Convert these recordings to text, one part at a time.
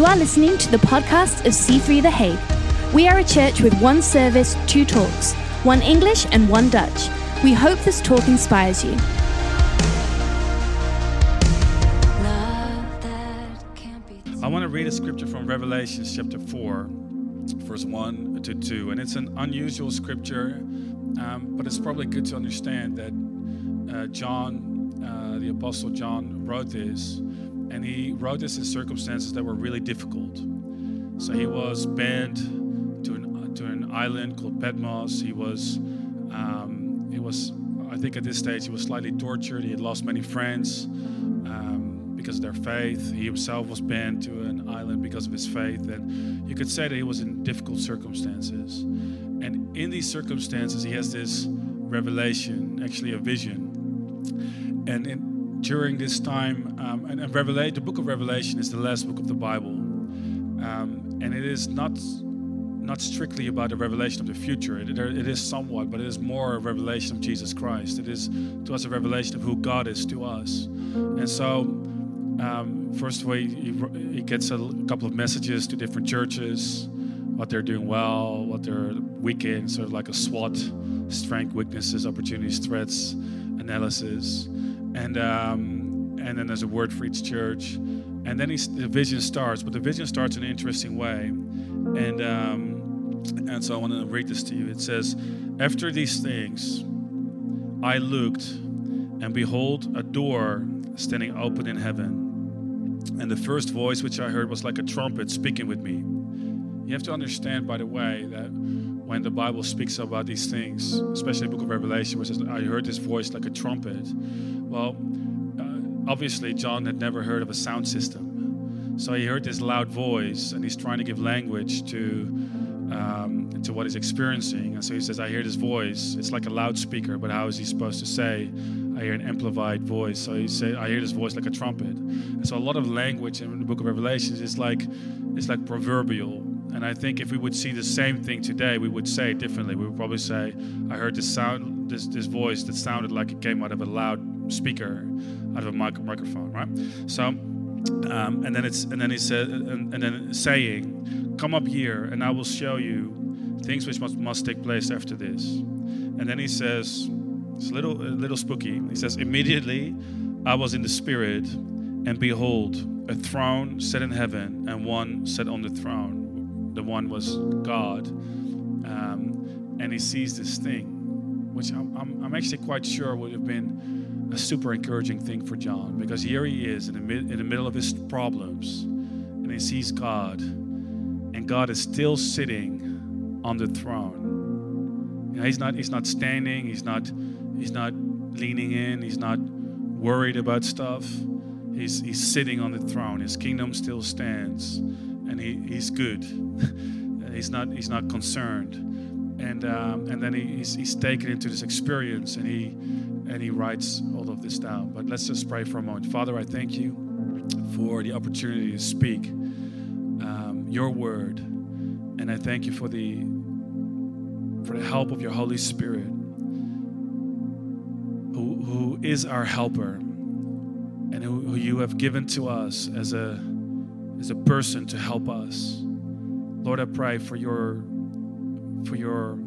You are listening to the podcast of C3 The Hague. We are a church with one service, two talks, one English and one Dutch. We hope this talk inspires you. I want to read a scripture from Revelation chapter 4, verse 1 to 2. And it's an unusual scripture, um, but it's probably good to understand that uh, John, uh, the Apostle John, wrote this and he wrote this in circumstances that were really difficult. So he was banned to an to an island called Patmos. He was um, he was I think at this stage he was slightly tortured. He had lost many friends um, because of their faith. He himself was banned to an island because of his faith, and you could say that he was in difficult circumstances. And in these circumstances, he has this revelation, actually a vision. And in, during this time, um, and, and Revelation, the book of Revelation is the last book of the Bible, um, and it is not not strictly about the revelation of the future. It, it is somewhat, but it is more a revelation of Jesus Christ. It is to us a revelation of who God is to us. And so, um, first way he, he gets a couple of messages to different churches, what they're doing well, what they're weak in, sort of like a SWOT, strength, weaknesses, opportunities, threats analysis and um, and then there's a word for each church, and then the vision starts. But the vision starts in an interesting way, and um, and so I want to read this to you. It says, "After these things, I looked, and behold, a door standing open in heaven, and the first voice which I heard was like a trumpet speaking with me." You have to understand, by the way, that when the Bible speaks about these things, especially the book of Revelation, where says, I heard this voice like a trumpet. Well, uh, obviously, John had never heard of a sound system. So he heard this loud voice, and he's trying to give language to, um, to what he's experiencing. And so he says, I hear this voice. It's like a loudspeaker, but how is he supposed to say, I hear an amplified voice? So he said, I hear this voice like a trumpet. And so a lot of language in the book of Revelations is like, it's like proverbial and I think if we would see the same thing today, we would say it differently. We would probably say, I heard this sound, this, this voice that sounded like it came out of a loud speaker, out of a mic- microphone, right? So, um, and then it's, and then he said, and, and then saying, come up here and I will show you things which must, must take place after this. And then he says, it's a little, a little spooky. He says, immediately I was in the spirit and behold, a throne set in heaven and one sat on the throne the one was God. Um, and he sees this thing, which I'm, I'm, I'm, actually quite sure would have been a super encouraging thing for John because here he is in the, mid, in the middle of his problems and he sees God, and God is still sitting on the throne. You know, he's not he's not standing, he's not he's not leaning in, he's not worried about stuff. He's, he's sitting on the throne. His kingdom still stands and he, he's good. he's not he's not concerned, and um, and then he, he's, he's taken into this experience, and he and he writes all of this down. But let's just pray for a moment. Father, I thank you for the opportunity to speak um, your word, and I thank you for the for the help of your Holy Spirit, who who is our helper, and who, who you have given to us as a as a person to help us. Lord, I pray for your for your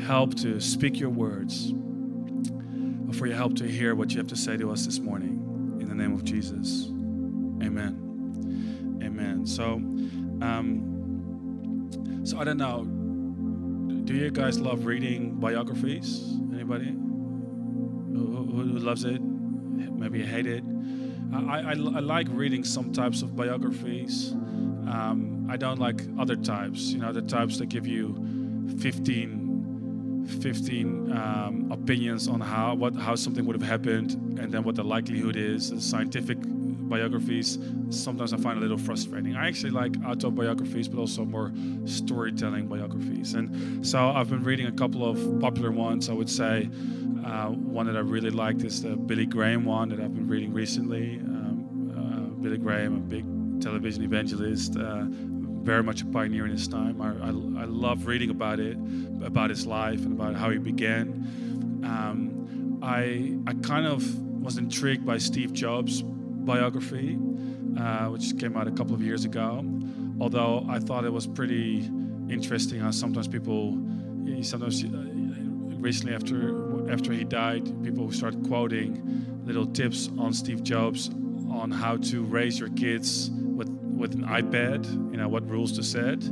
help to speak your words, for your help to hear what you have to say to us this morning. In the name of Jesus, Amen. Amen. So, um, so I don't know. Do you guys love reading biographies? Anybody who, who, loves it? Maybe hate it. I, I, I, like reading some types of biographies. Um, I don't like other types, you know, the types that give you 15, 15 um, opinions on how, what, how something would have happened and then what the likelihood is. Scientific biographies, sometimes I find a little frustrating. I actually like autobiographies, but also more storytelling biographies. And so I've been reading a couple of popular ones. I would say uh, one that I really liked is the Billy Graham one that I've been reading recently. Um, uh, Billy Graham, a big television evangelist, uh, very much a pioneer in his time. I, I, I, love reading about it, about his life, and about how he began. Um, I, I kind of was intrigued by Steve Jobs' biography, uh, which came out a couple of years ago. although I thought it was pretty interesting how sometimes people, sometimes uh, recently after after he died, people started quoting little tips on Steve Jobs on how to raise your kids with with an iPad, you know what rules to set.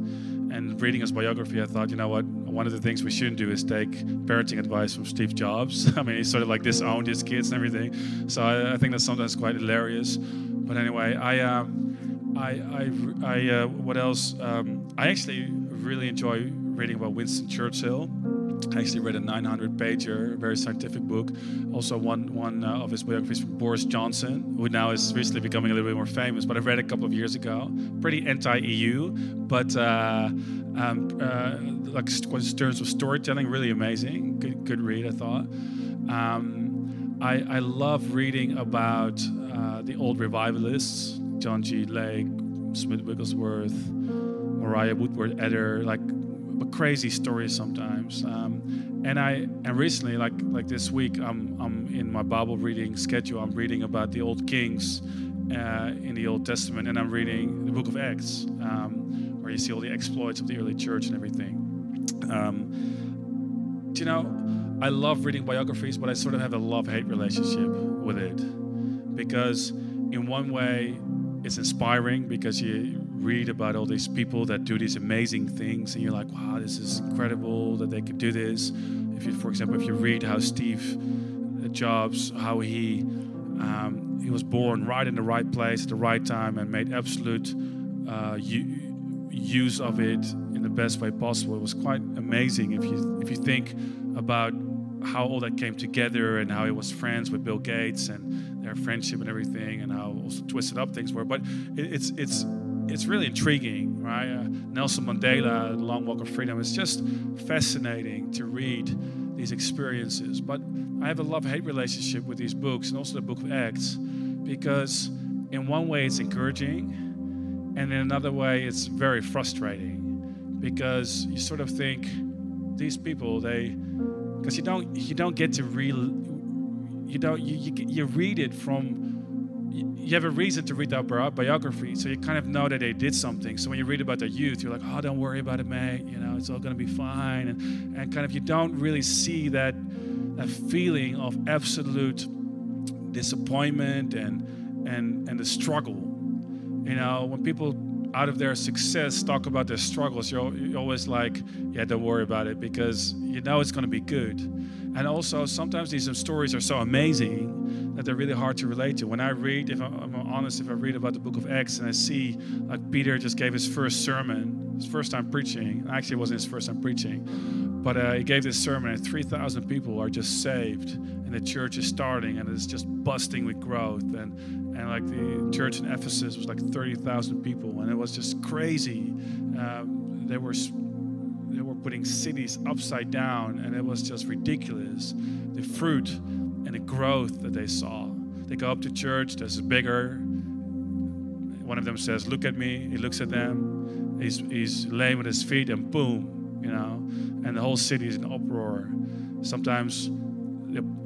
And reading his biography, I thought, you know what, one of the things we shouldn't do is take parenting advice from Steve Jobs. I mean, he sort of like disowned his kids and everything. So I, I think that's sometimes quite hilarious. But anyway, I, um, I, I, I uh, what else? Um, I actually really enjoy reading about Winston Churchill. I actually read a 900 pager, very scientific book. Also, one one uh, of his biographies from Boris Johnson, who now is recently becoming a little bit more famous. But I read a couple of years ago. Pretty anti-EU, but uh, um, uh, like in terms of storytelling, really amazing. Good good read, I thought. Um, I I love reading about uh, the old revivalists, John G. Lake, Smith Wigglesworth, Mariah Woodworth-Etter, like crazy stories sometimes. Um, and I and recently, like like this week, I'm I'm in my Bible reading schedule. I'm reading about the old kings uh, in the Old Testament, and I'm reading the Book of Acts, um, where you see all the exploits of the early church and everything. Um, you know, I love reading biographies, but I sort of have a love-hate relationship with it because, in one way, it's inspiring because you read about all these people that do these amazing things and you're like wow this is incredible that they could do this. If you for example if you read how steve jobs how he um, he was born right in the right place at the right time and made absolute uh, use of it in the best way possible it was quite amazing. If you if you think about how all that came together and how he was friends with bill gates and their friendship and everything and how twisted up things were but it, it's it's it's really intriguing, right? Uh, Nelson Mandela, The Long Walk of Freedom. It's just fascinating to read these experiences. But I have a love hate relationship with these books and also the book of Acts because, in one way, it's encouraging, and in another way, it's very frustrating because you sort of think these people, they, because you don't, you don't get to read, you don't, you, you, you read it from you have a reason to read that biography, so you kind of know that they did something. So when you read about their youth, you're like, oh, don't worry about it, mate. You know, it's all going to be fine. And, and kind of you don't really see that, that feeling of absolute disappointment and, and, and the struggle. You know, when people out of their success talk about their struggles, you're, you're always like, yeah, don't worry about it because you know it's going to be good. And also, sometimes these stories are so amazing that they're really hard to relate to. When I read, if I'm honest, if I read about the book of Acts and I see like Peter just gave his first sermon, his first time preaching, actually it wasn't his first time preaching, but uh, he gave this sermon and 3,000 people are just saved and the church is starting and it's just busting with growth. And, and like the church in Ephesus was like 30,000 people and it was just crazy. Um, they were they were putting cities upside down, and it was just ridiculous. The fruit and the growth that they saw. They go up to church, there's a bigger. One of them says, Look at me. He looks at them. He's, he's laying with his feet, and boom, you know, and the whole city is in uproar. Sometimes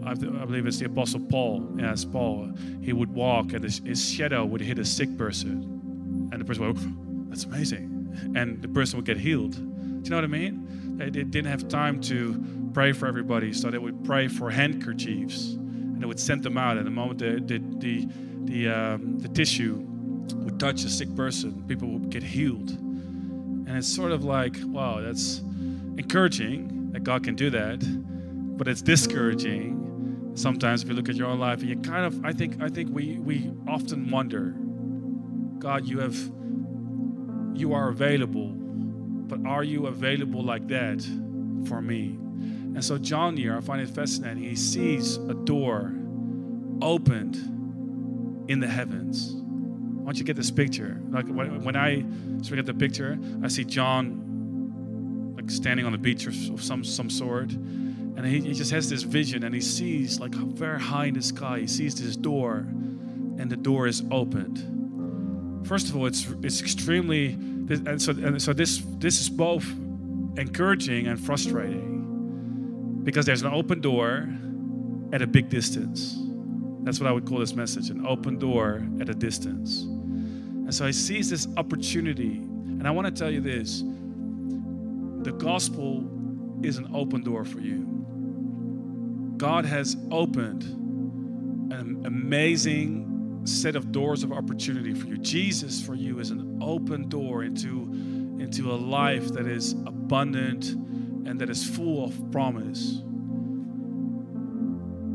I believe it's the Apostle Paul. Yes, Paul. He would walk, and his, shadow would hit a sick person, and the person would, "That's amazing," and the person would get healed. Do you know what I mean? They, didn't have time to pray for everybody, so they would pray for handkerchiefs and they would send them out. And the moment the, the, the, the, um, the tissue would touch a sick person, people would get healed. And it's sort of like, wow, that's encouraging that God can do that, but it's discouraging sometimes if you look at your own life and you kind of I think I think we we often wonder God you have you are available but are you available like that for me? And so, John here, I find it fascinating. He sees a door opened in the heavens. I want you to get this picture. Like when I look at the picture, I see John like standing on the beach of some some sort, and he, he just has this vision, and he sees like very high in the sky. He sees this door, and the door is opened. First of all, it's it's extremely and so, and so this, this is both encouraging and frustrating because there's an open door at a big distance. That's what I would call this message an open door at a distance. And so he sees this opportunity. And I want to tell you this the gospel is an open door for you. God has opened an amazing set of doors of opportunity for you. Jesus for you is an open door into, into a life that is abundant and that is full of promise.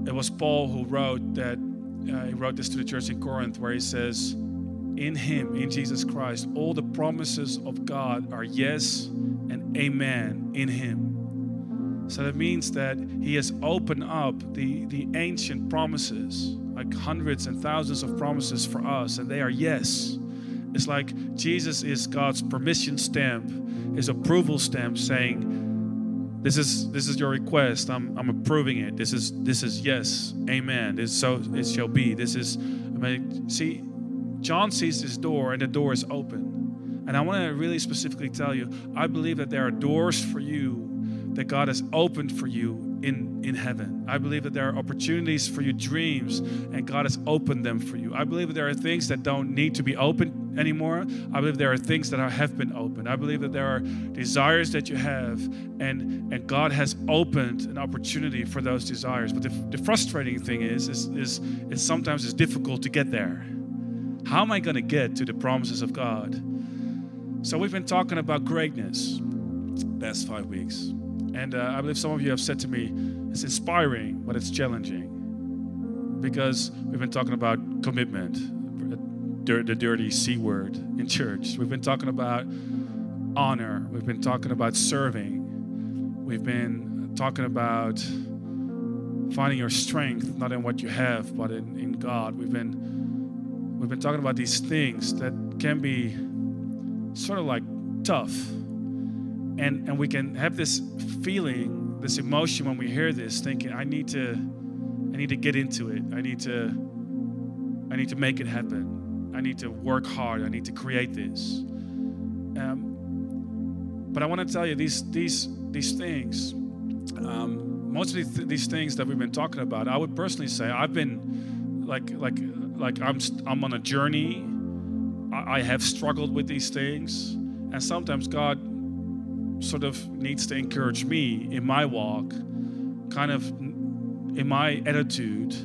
It was Paul who wrote that, uh, he wrote this to the church in Corinth, where he says, In him, in Jesus Christ, all the promises of God are yes and amen in him. So that means that he has opened up the, the ancient promises, like hundreds and thousands of promises for us, and they are yes. It's like Jesus is God's permission stamp, his approval stamp saying, this is this is your request. I'm I'm approving it. This is this is yes. Amen. This so it shall be. This is I mean see John sees this door and the door is open. And I want to really specifically tell you, I believe that there are doors for you that God has opened for you in, in heaven. I believe that there are opportunities for your dreams, and God has opened them for you. I believe that there are things that don't need to be opened anymore. I believe there are things that have been opened. I believe that there are desires that you have, and, and God has opened an opportunity for those desires. But the, the frustrating thing is, is, is, is sometimes it's difficult to get there. How am I going to get to the promises of God? So we've been talking about greatness past five weeks. And uh, I believe some of you have said to me, it's inspiring, but it's challenging. Because we've been talking about commitment, the dirty C word in church. We've been talking about honor. We've been talking about serving. We've been talking about finding your strength, not in what you have, but in, in God. We've been, we've been talking about these things that can be sort of like tough and and we can have this feeling this emotion when we hear this thinking i need to i need to get into it. I need to i need to make it happen. I need to work hard. I need to create this. Um, but i want to tell you these these these things um, most of these, things that we've been talking about i would personally say i've been like like like i'm i'm on a journey. I, I have struggled with these things. And sometimes god sort of needs to encourage me in my walk, kind of in my attitude.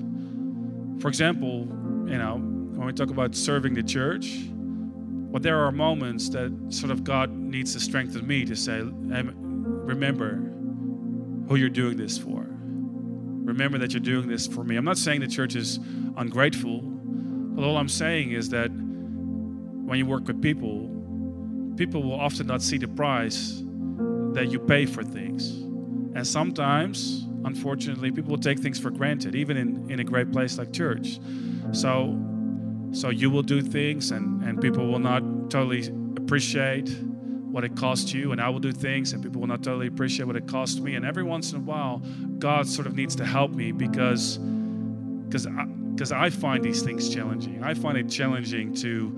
For example, you know, when we talk about serving the church, well, there are moments that sort of God needs to strengthen me to say, remember who you're doing this for. Remember that you're doing this for me. I'm not saying the church is ungrateful, but all I'm saying is that when you work with people, people will often not see the price that you pay for things. And sometimes, unfortunately, people take things for granted, even in, in a great place like church. So, so you will do things, and, and people will not totally appreciate what it cost you, and I will do things, and people will not totally appreciate what it cost me. And every once in a while, God sort of needs to help me because because because I, I find these things challenging. I find it challenging to,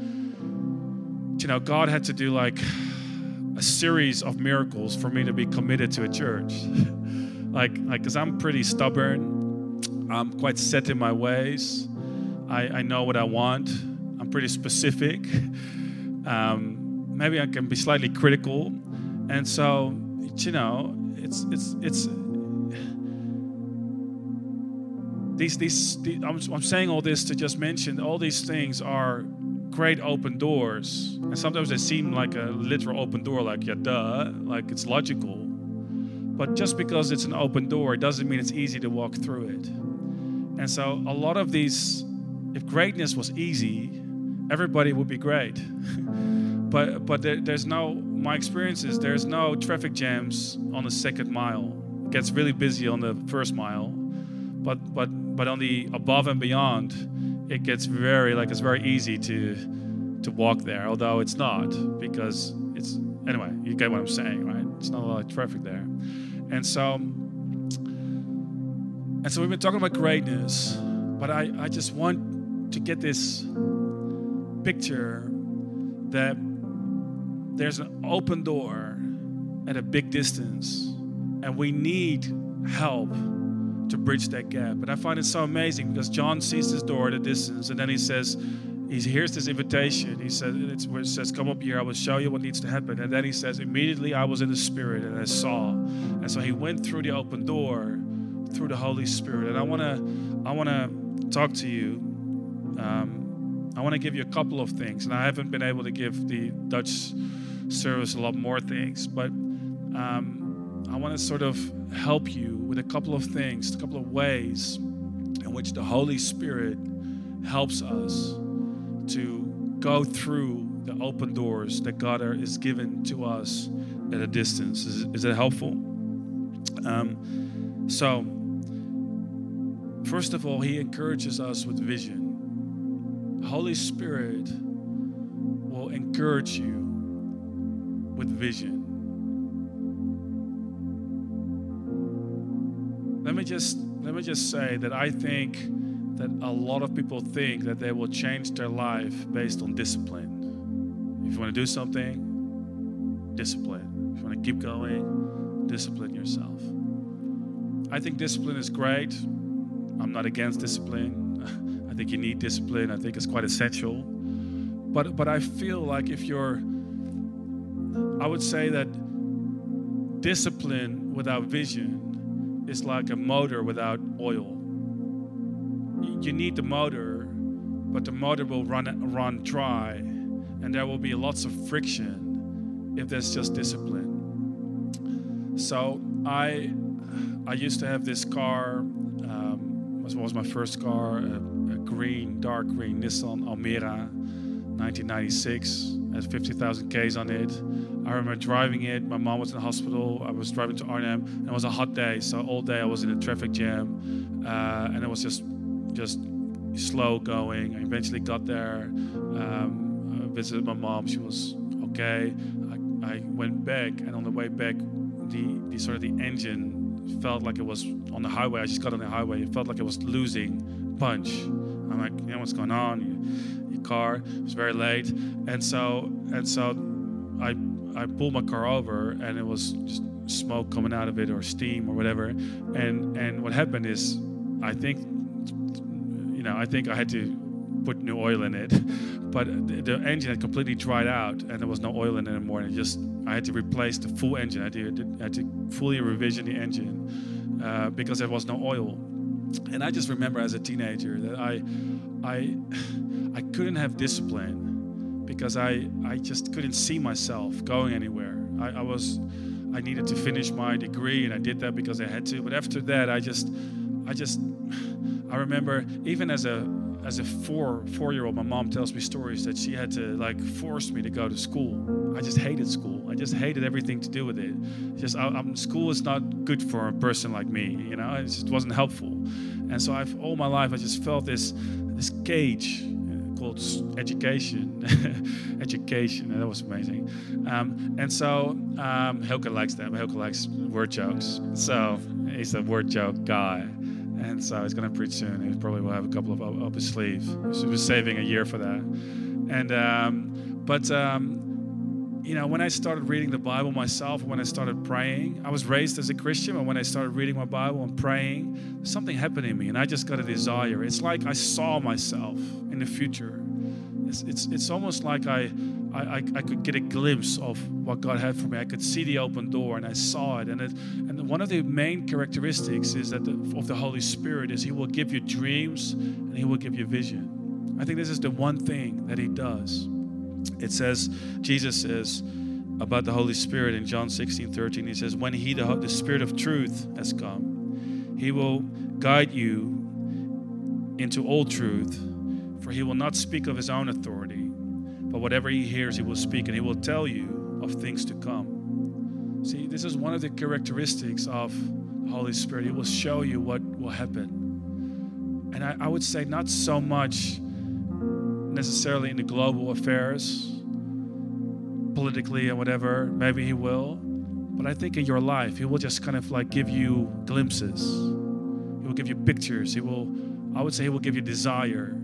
you know, God had to do like a series of miracles for me to be committed to a church. like, like, because I'm pretty stubborn. I'm quite set in my ways. I, I know what I want. I'm pretty specific. Um, maybe I can be slightly critical, and so you know, it's it's it's these these, these I'm, I'm saying all this to just mention all these things are great open doors. And sometimes they seem like a literal open door, like, yeah, duh, like it's logical. But just because it's an open door, it doesn't mean it's easy to walk through it. And so, a lot of these, if greatness was easy, everybody would be great. but but there, there's no, my experience is there's no traffic jams on the second mile. It gets really busy on the first mile. But, but, but on the above and beyond, it gets very like it's very easy to to walk there, although it's not because it's anyway. You get what I'm saying, right? It's not a lot of traffic there, and so and so we've been talking about greatness, but I I just want to get this picture that there's an open door at a big distance, and we need help to bridge that gap. And I find it so amazing because John sees this door at a distance and then he says, he hears this invitation. He says, it says, Come up here, I will show you what needs to happen. And then he says, Immediately I was in the Spirit and I saw. And so he went through the open door through the Holy Spirit. And I want to I want to talk to you. Um, I want to give you a couple of things. And I haven't been able to give the Dutch service a lot more things, but um, I want to sort of help you with a couple of things, a couple of ways in which the Holy Spirit helps us to go through the open doors that God is given to us at a distance. Is, is it helpful? Um, so, first of all, He encourages us with vision. Holy Spirit will encourage you with vision. Let me just let me just say that I think that a lot of people think that they will change their life based on discipline. If you want to do something, discipline. If you want to keep going, discipline yourself. I think discipline is great. I'm not against discipline. I think you need discipline. I think it's quite essential. But but I feel like if you're I would say that discipline without vision is like a motor without oil. You need the motor, but the motor will run run dry, and there will be lots of friction if there's just discipline. So I I used to have this car. Um, was was my first car, a, a green, dark green Nissan Almera, 1996 had 50,000 Ks on it. I remember driving it. My mom was in the hospital. I was driving to Arnhem, and it was a hot day. So all day I was in a traffic jam, uh, and it was just just slow going. I eventually got there, um, visited my mom. She was okay. I, I went back, and on the way back, the, the sort of the engine felt like it was on the highway. I just got on the highway. It felt like it was losing punch. I'm like, you know what's going on? Your car. It was very late, and so and so I pulled my car over, and it was just smoke coming out of it or steam or whatever. And and what happened is, I think, you know, I think I had to put new oil in it, but the engine had completely dried out, and there was no oil in it anymore. And it just I had to replace the full engine. I had to, I had to fully revision the engine uh, because there was no oil. And I just remember as a teenager that I I I couldn't have discipline because I, I just couldn't see myself going anywhere. I, I was I needed to finish my degree and I did that because I had to. But after that I just I just I remember even as a as a four four year old, my mom tells me stories that she had to like force me to go to school. I just hated school. I just hated everything to do with it. Just I, school is not good for a person like me. You know, it just wasn't helpful. And so I've all my life I just felt this this cage education. education, and that was amazing. Um, and so um, Hilke likes that. Hilke likes word jokes. So he's a word joke guy. And so he's going to preach soon. He probably will have a couple of up, up his sleeve. He was saving a year for that. And um, but um, you know, when I started reading the Bible myself, when I started praying, I was raised as a Christian, but when I started reading my Bible and praying, something happened in me, and I just got a desire. It's like I saw myself in the future. It's, it's, it's almost like I, I, I could get a glimpse of what God had for me. I could see the open door, and I saw it. And, it, and one of the main characteristics is that the, of the Holy Spirit is He will give you dreams and He will give you vision. I think this is the one thing that He does. It says, Jesus says about the Holy Spirit in John 16 13, he says, When he, the, the Spirit of truth, has come, he will guide you into all truth, for he will not speak of his own authority, but whatever he hears, he will speak, and he will tell you of things to come. See, this is one of the characteristics of the Holy Spirit. He will show you what will happen. And I, I would say, not so much necessarily in the global affairs, politically and whatever. Maybe He will. But I think in your life, He will just kind of like give you glimpses. He will give you pictures. He will, I would say, He will give you desire.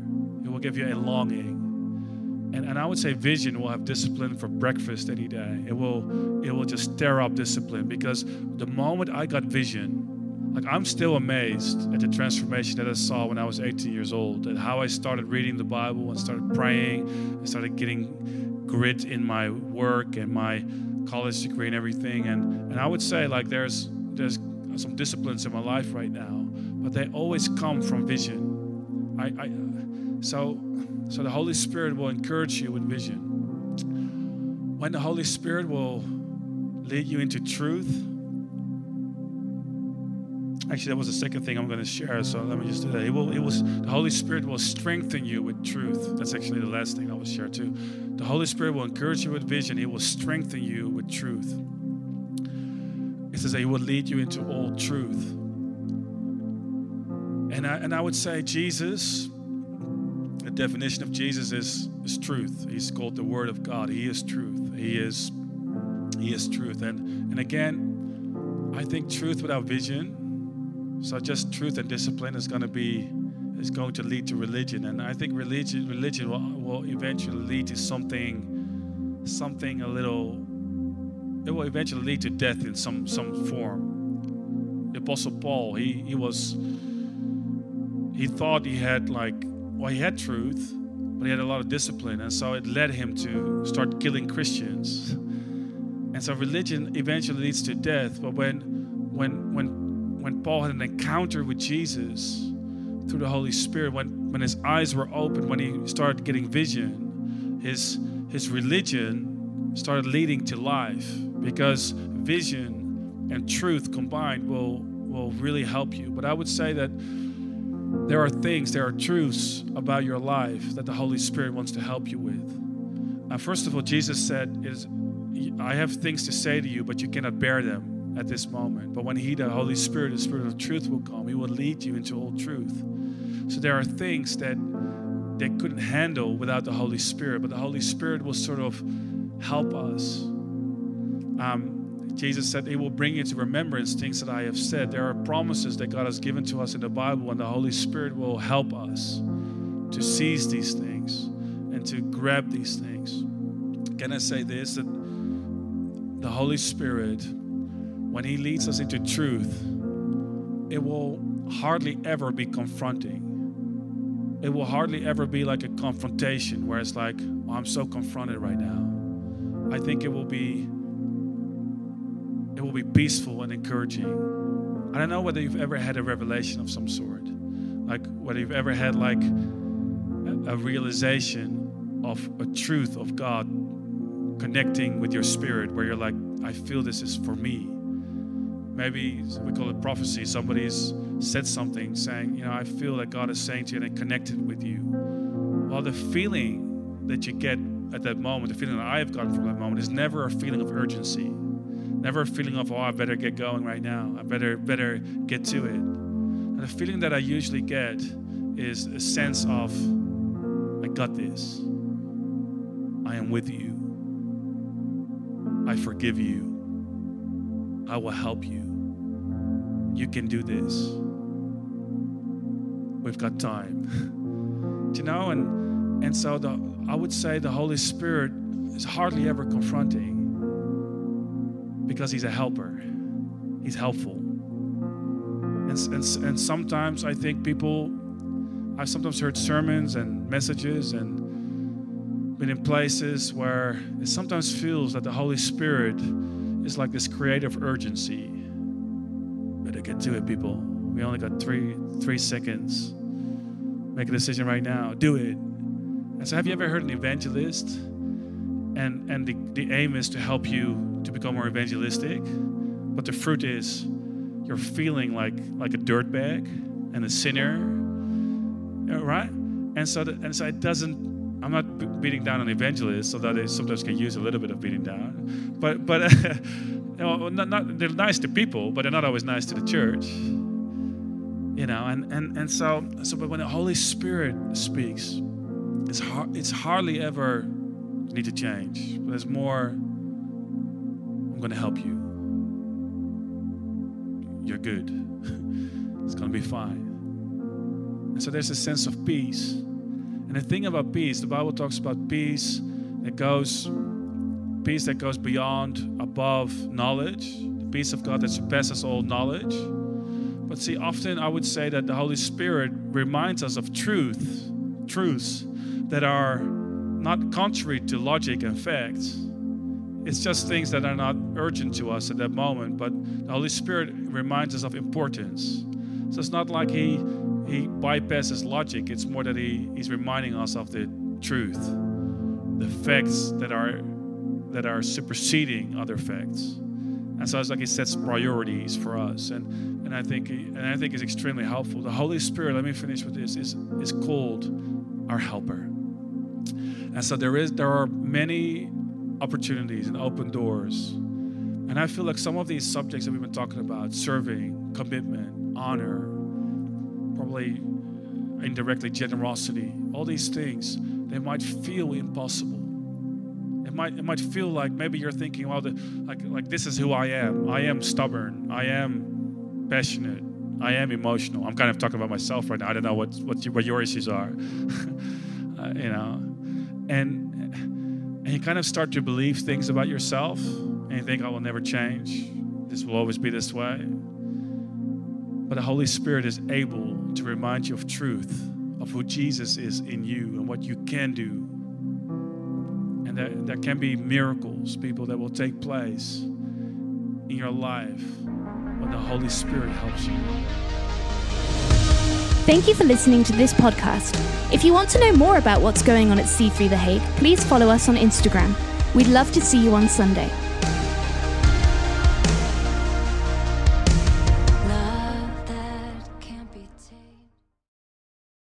Will give you a longing. And, and I would say vision will have discipline for breakfast any day. It will, it will just stir up discipline because the moment I got vision, like I'm still amazed at the transformation that I saw when I was 18 years old, at how I started reading the Bible and started praying, and started getting grit in my work and my college degree and everything. And and I would say like there's there's some disciplines in my life right now, but they always come from vision. I, I so so the Holy Spirit will encourage you with vision. When the Holy Spirit will lead you into truth Actually, that was the second thing I'm going to share. So let me just do that. It will, it was the Holy Spirit will strengthen you with truth. That's actually the last thing I will share too. The Holy Spirit will encourage you with vision. He will strengthen you with truth. It says that He will lead you into all truth. And I, and I would say Jesus, the definition of Jesus is, is truth. He's called the Word of God. He is truth. He is He is truth. And and again, I think truth without vision so just truth and discipline is going to be is going to lead to religion, and I think religion religion will, will eventually lead to something something a little. It will eventually lead to death in some some form. The Apostle Paul, he he was he thought he had like well he had truth, but he had a lot of discipline, and so it led him to start killing Christians. And so religion eventually leads to death. But when when when when Paul had an encounter with Jesus through the Holy Spirit, when, when his eyes were open, when he started getting vision, his, his religion started leading to life because vision and truth combined will, will really help you. But I would say that there are things, there are truths about your life that the Holy Spirit wants to help you with. Uh, first of all, Jesus said, is, I have things to say to you, but you cannot bear them at this moment. But when He, the Holy Spirit, the Spirit of truth, will come, He will lead you into all truth. So there are things that they couldn't handle without the Holy Spirit, but the Holy Spirit will sort of help us. Um, Jesus said, It will bring you to remembrance things that I have said. There are promises that God has given to us in the Bible, and the Holy Spirit will help us to seize these things and to grab these things. Can I say this? That the Holy Spirit when He leads us into truth, it will hardly ever be confronting. It will hardly ever be like a confrontation where it's like, oh, I'm so confronted right now. I think it will be it will be peaceful and encouraging. I don't know whether you've ever had a revelation of some sort. Like whether you've ever had like a, realization of a truth of God connecting with your spirit where you're like, I feel this is for me maybe we call it prophecy. Somebody's said something saying, you know, I feel that God is saying to you and connected with you. Well, the feeling that you get at that moment, the feeling that I have gotten from that moment, is never a feeling of urgency. Never a feeling of, oh, I better get going right now. I better better get to it. And the feeling that I usually get is a sense of, I got this. I am with you. I forgive you. I will help you. You can do this. We've got time. you know? And and so the I would say the Holy Spirit is hardly ever confronting because he's a helper. He's helpful. And, and, and sometimes I think people, I've sometimes heard sermons and messages and been in places where it sometimes feels that the Holy Spirit is like this creative urgency Better get to it, people. We only got three three seconds. Make a decision right now. Do it. And so, have you ever heard an evangelist? And and the, the aim is to help you to become more evangelistic, but the fruit is you're feeling like like a dirtbag and a sinner, right? And so and so it doesn't. I'm not beating down on evangelists, so that they sometimes can use a little bit of beating down. But but know, not, not, they're nice to people, but they're not always nice to the church. You know, and and and so so, but when the Holy Spirit speaks, it's hard. It's hardly ever need to change. There's more. I'm going to help you. You're good. it's going to be fine. And so there's a sense of peace. And the thing about peace, the Bible talks about peace that goes peace that goes beyond, above knowledge, the peace of God that surpasses all knowledge. But see, often I would say that the Holy Spirit reminds us of truth, truths that are not contrary to logic and facts. It's just things that are not urgent to us at that moment, but the Holy Spirit reminds us of importance. So it's not like he he bypasses logic. It's more that he, he's reminding us of the truth, the facts that are that are superseding other facts. And so it's like he sets priorities for us. And and I think and I think is extremely helpful. The Holy Spirit, let me finish with this, is is called our helper. And so there is there are many opportunities and open doors. And I feel like some of these subjects that we've been talking about, serving, commitment, honor, probably indirectly generosity, all these things, they might feel impossible. It might, it might feel like maybe you're thinking, well, the, like, like this is who I am. I am stubborn. I am passionate. I am emotional. I'm kind of talking about myself right now. I don't know what, what, what your issues are. uh, you know, and and you kind of start to believe things about yourself, and you think, oh, "I will never change. This will always be this way." But the Holy Spirit is able to remind you of truth, of who Jesus is in you and what you can do. And that, that can be miracles, people, that will take place in your life when the Holy Spirit helps you. Thank you for listening to this podcast. If you want to know more about what's going on at C3 The Hague, please follow us on Instagram. We'd love to see you on Sunday.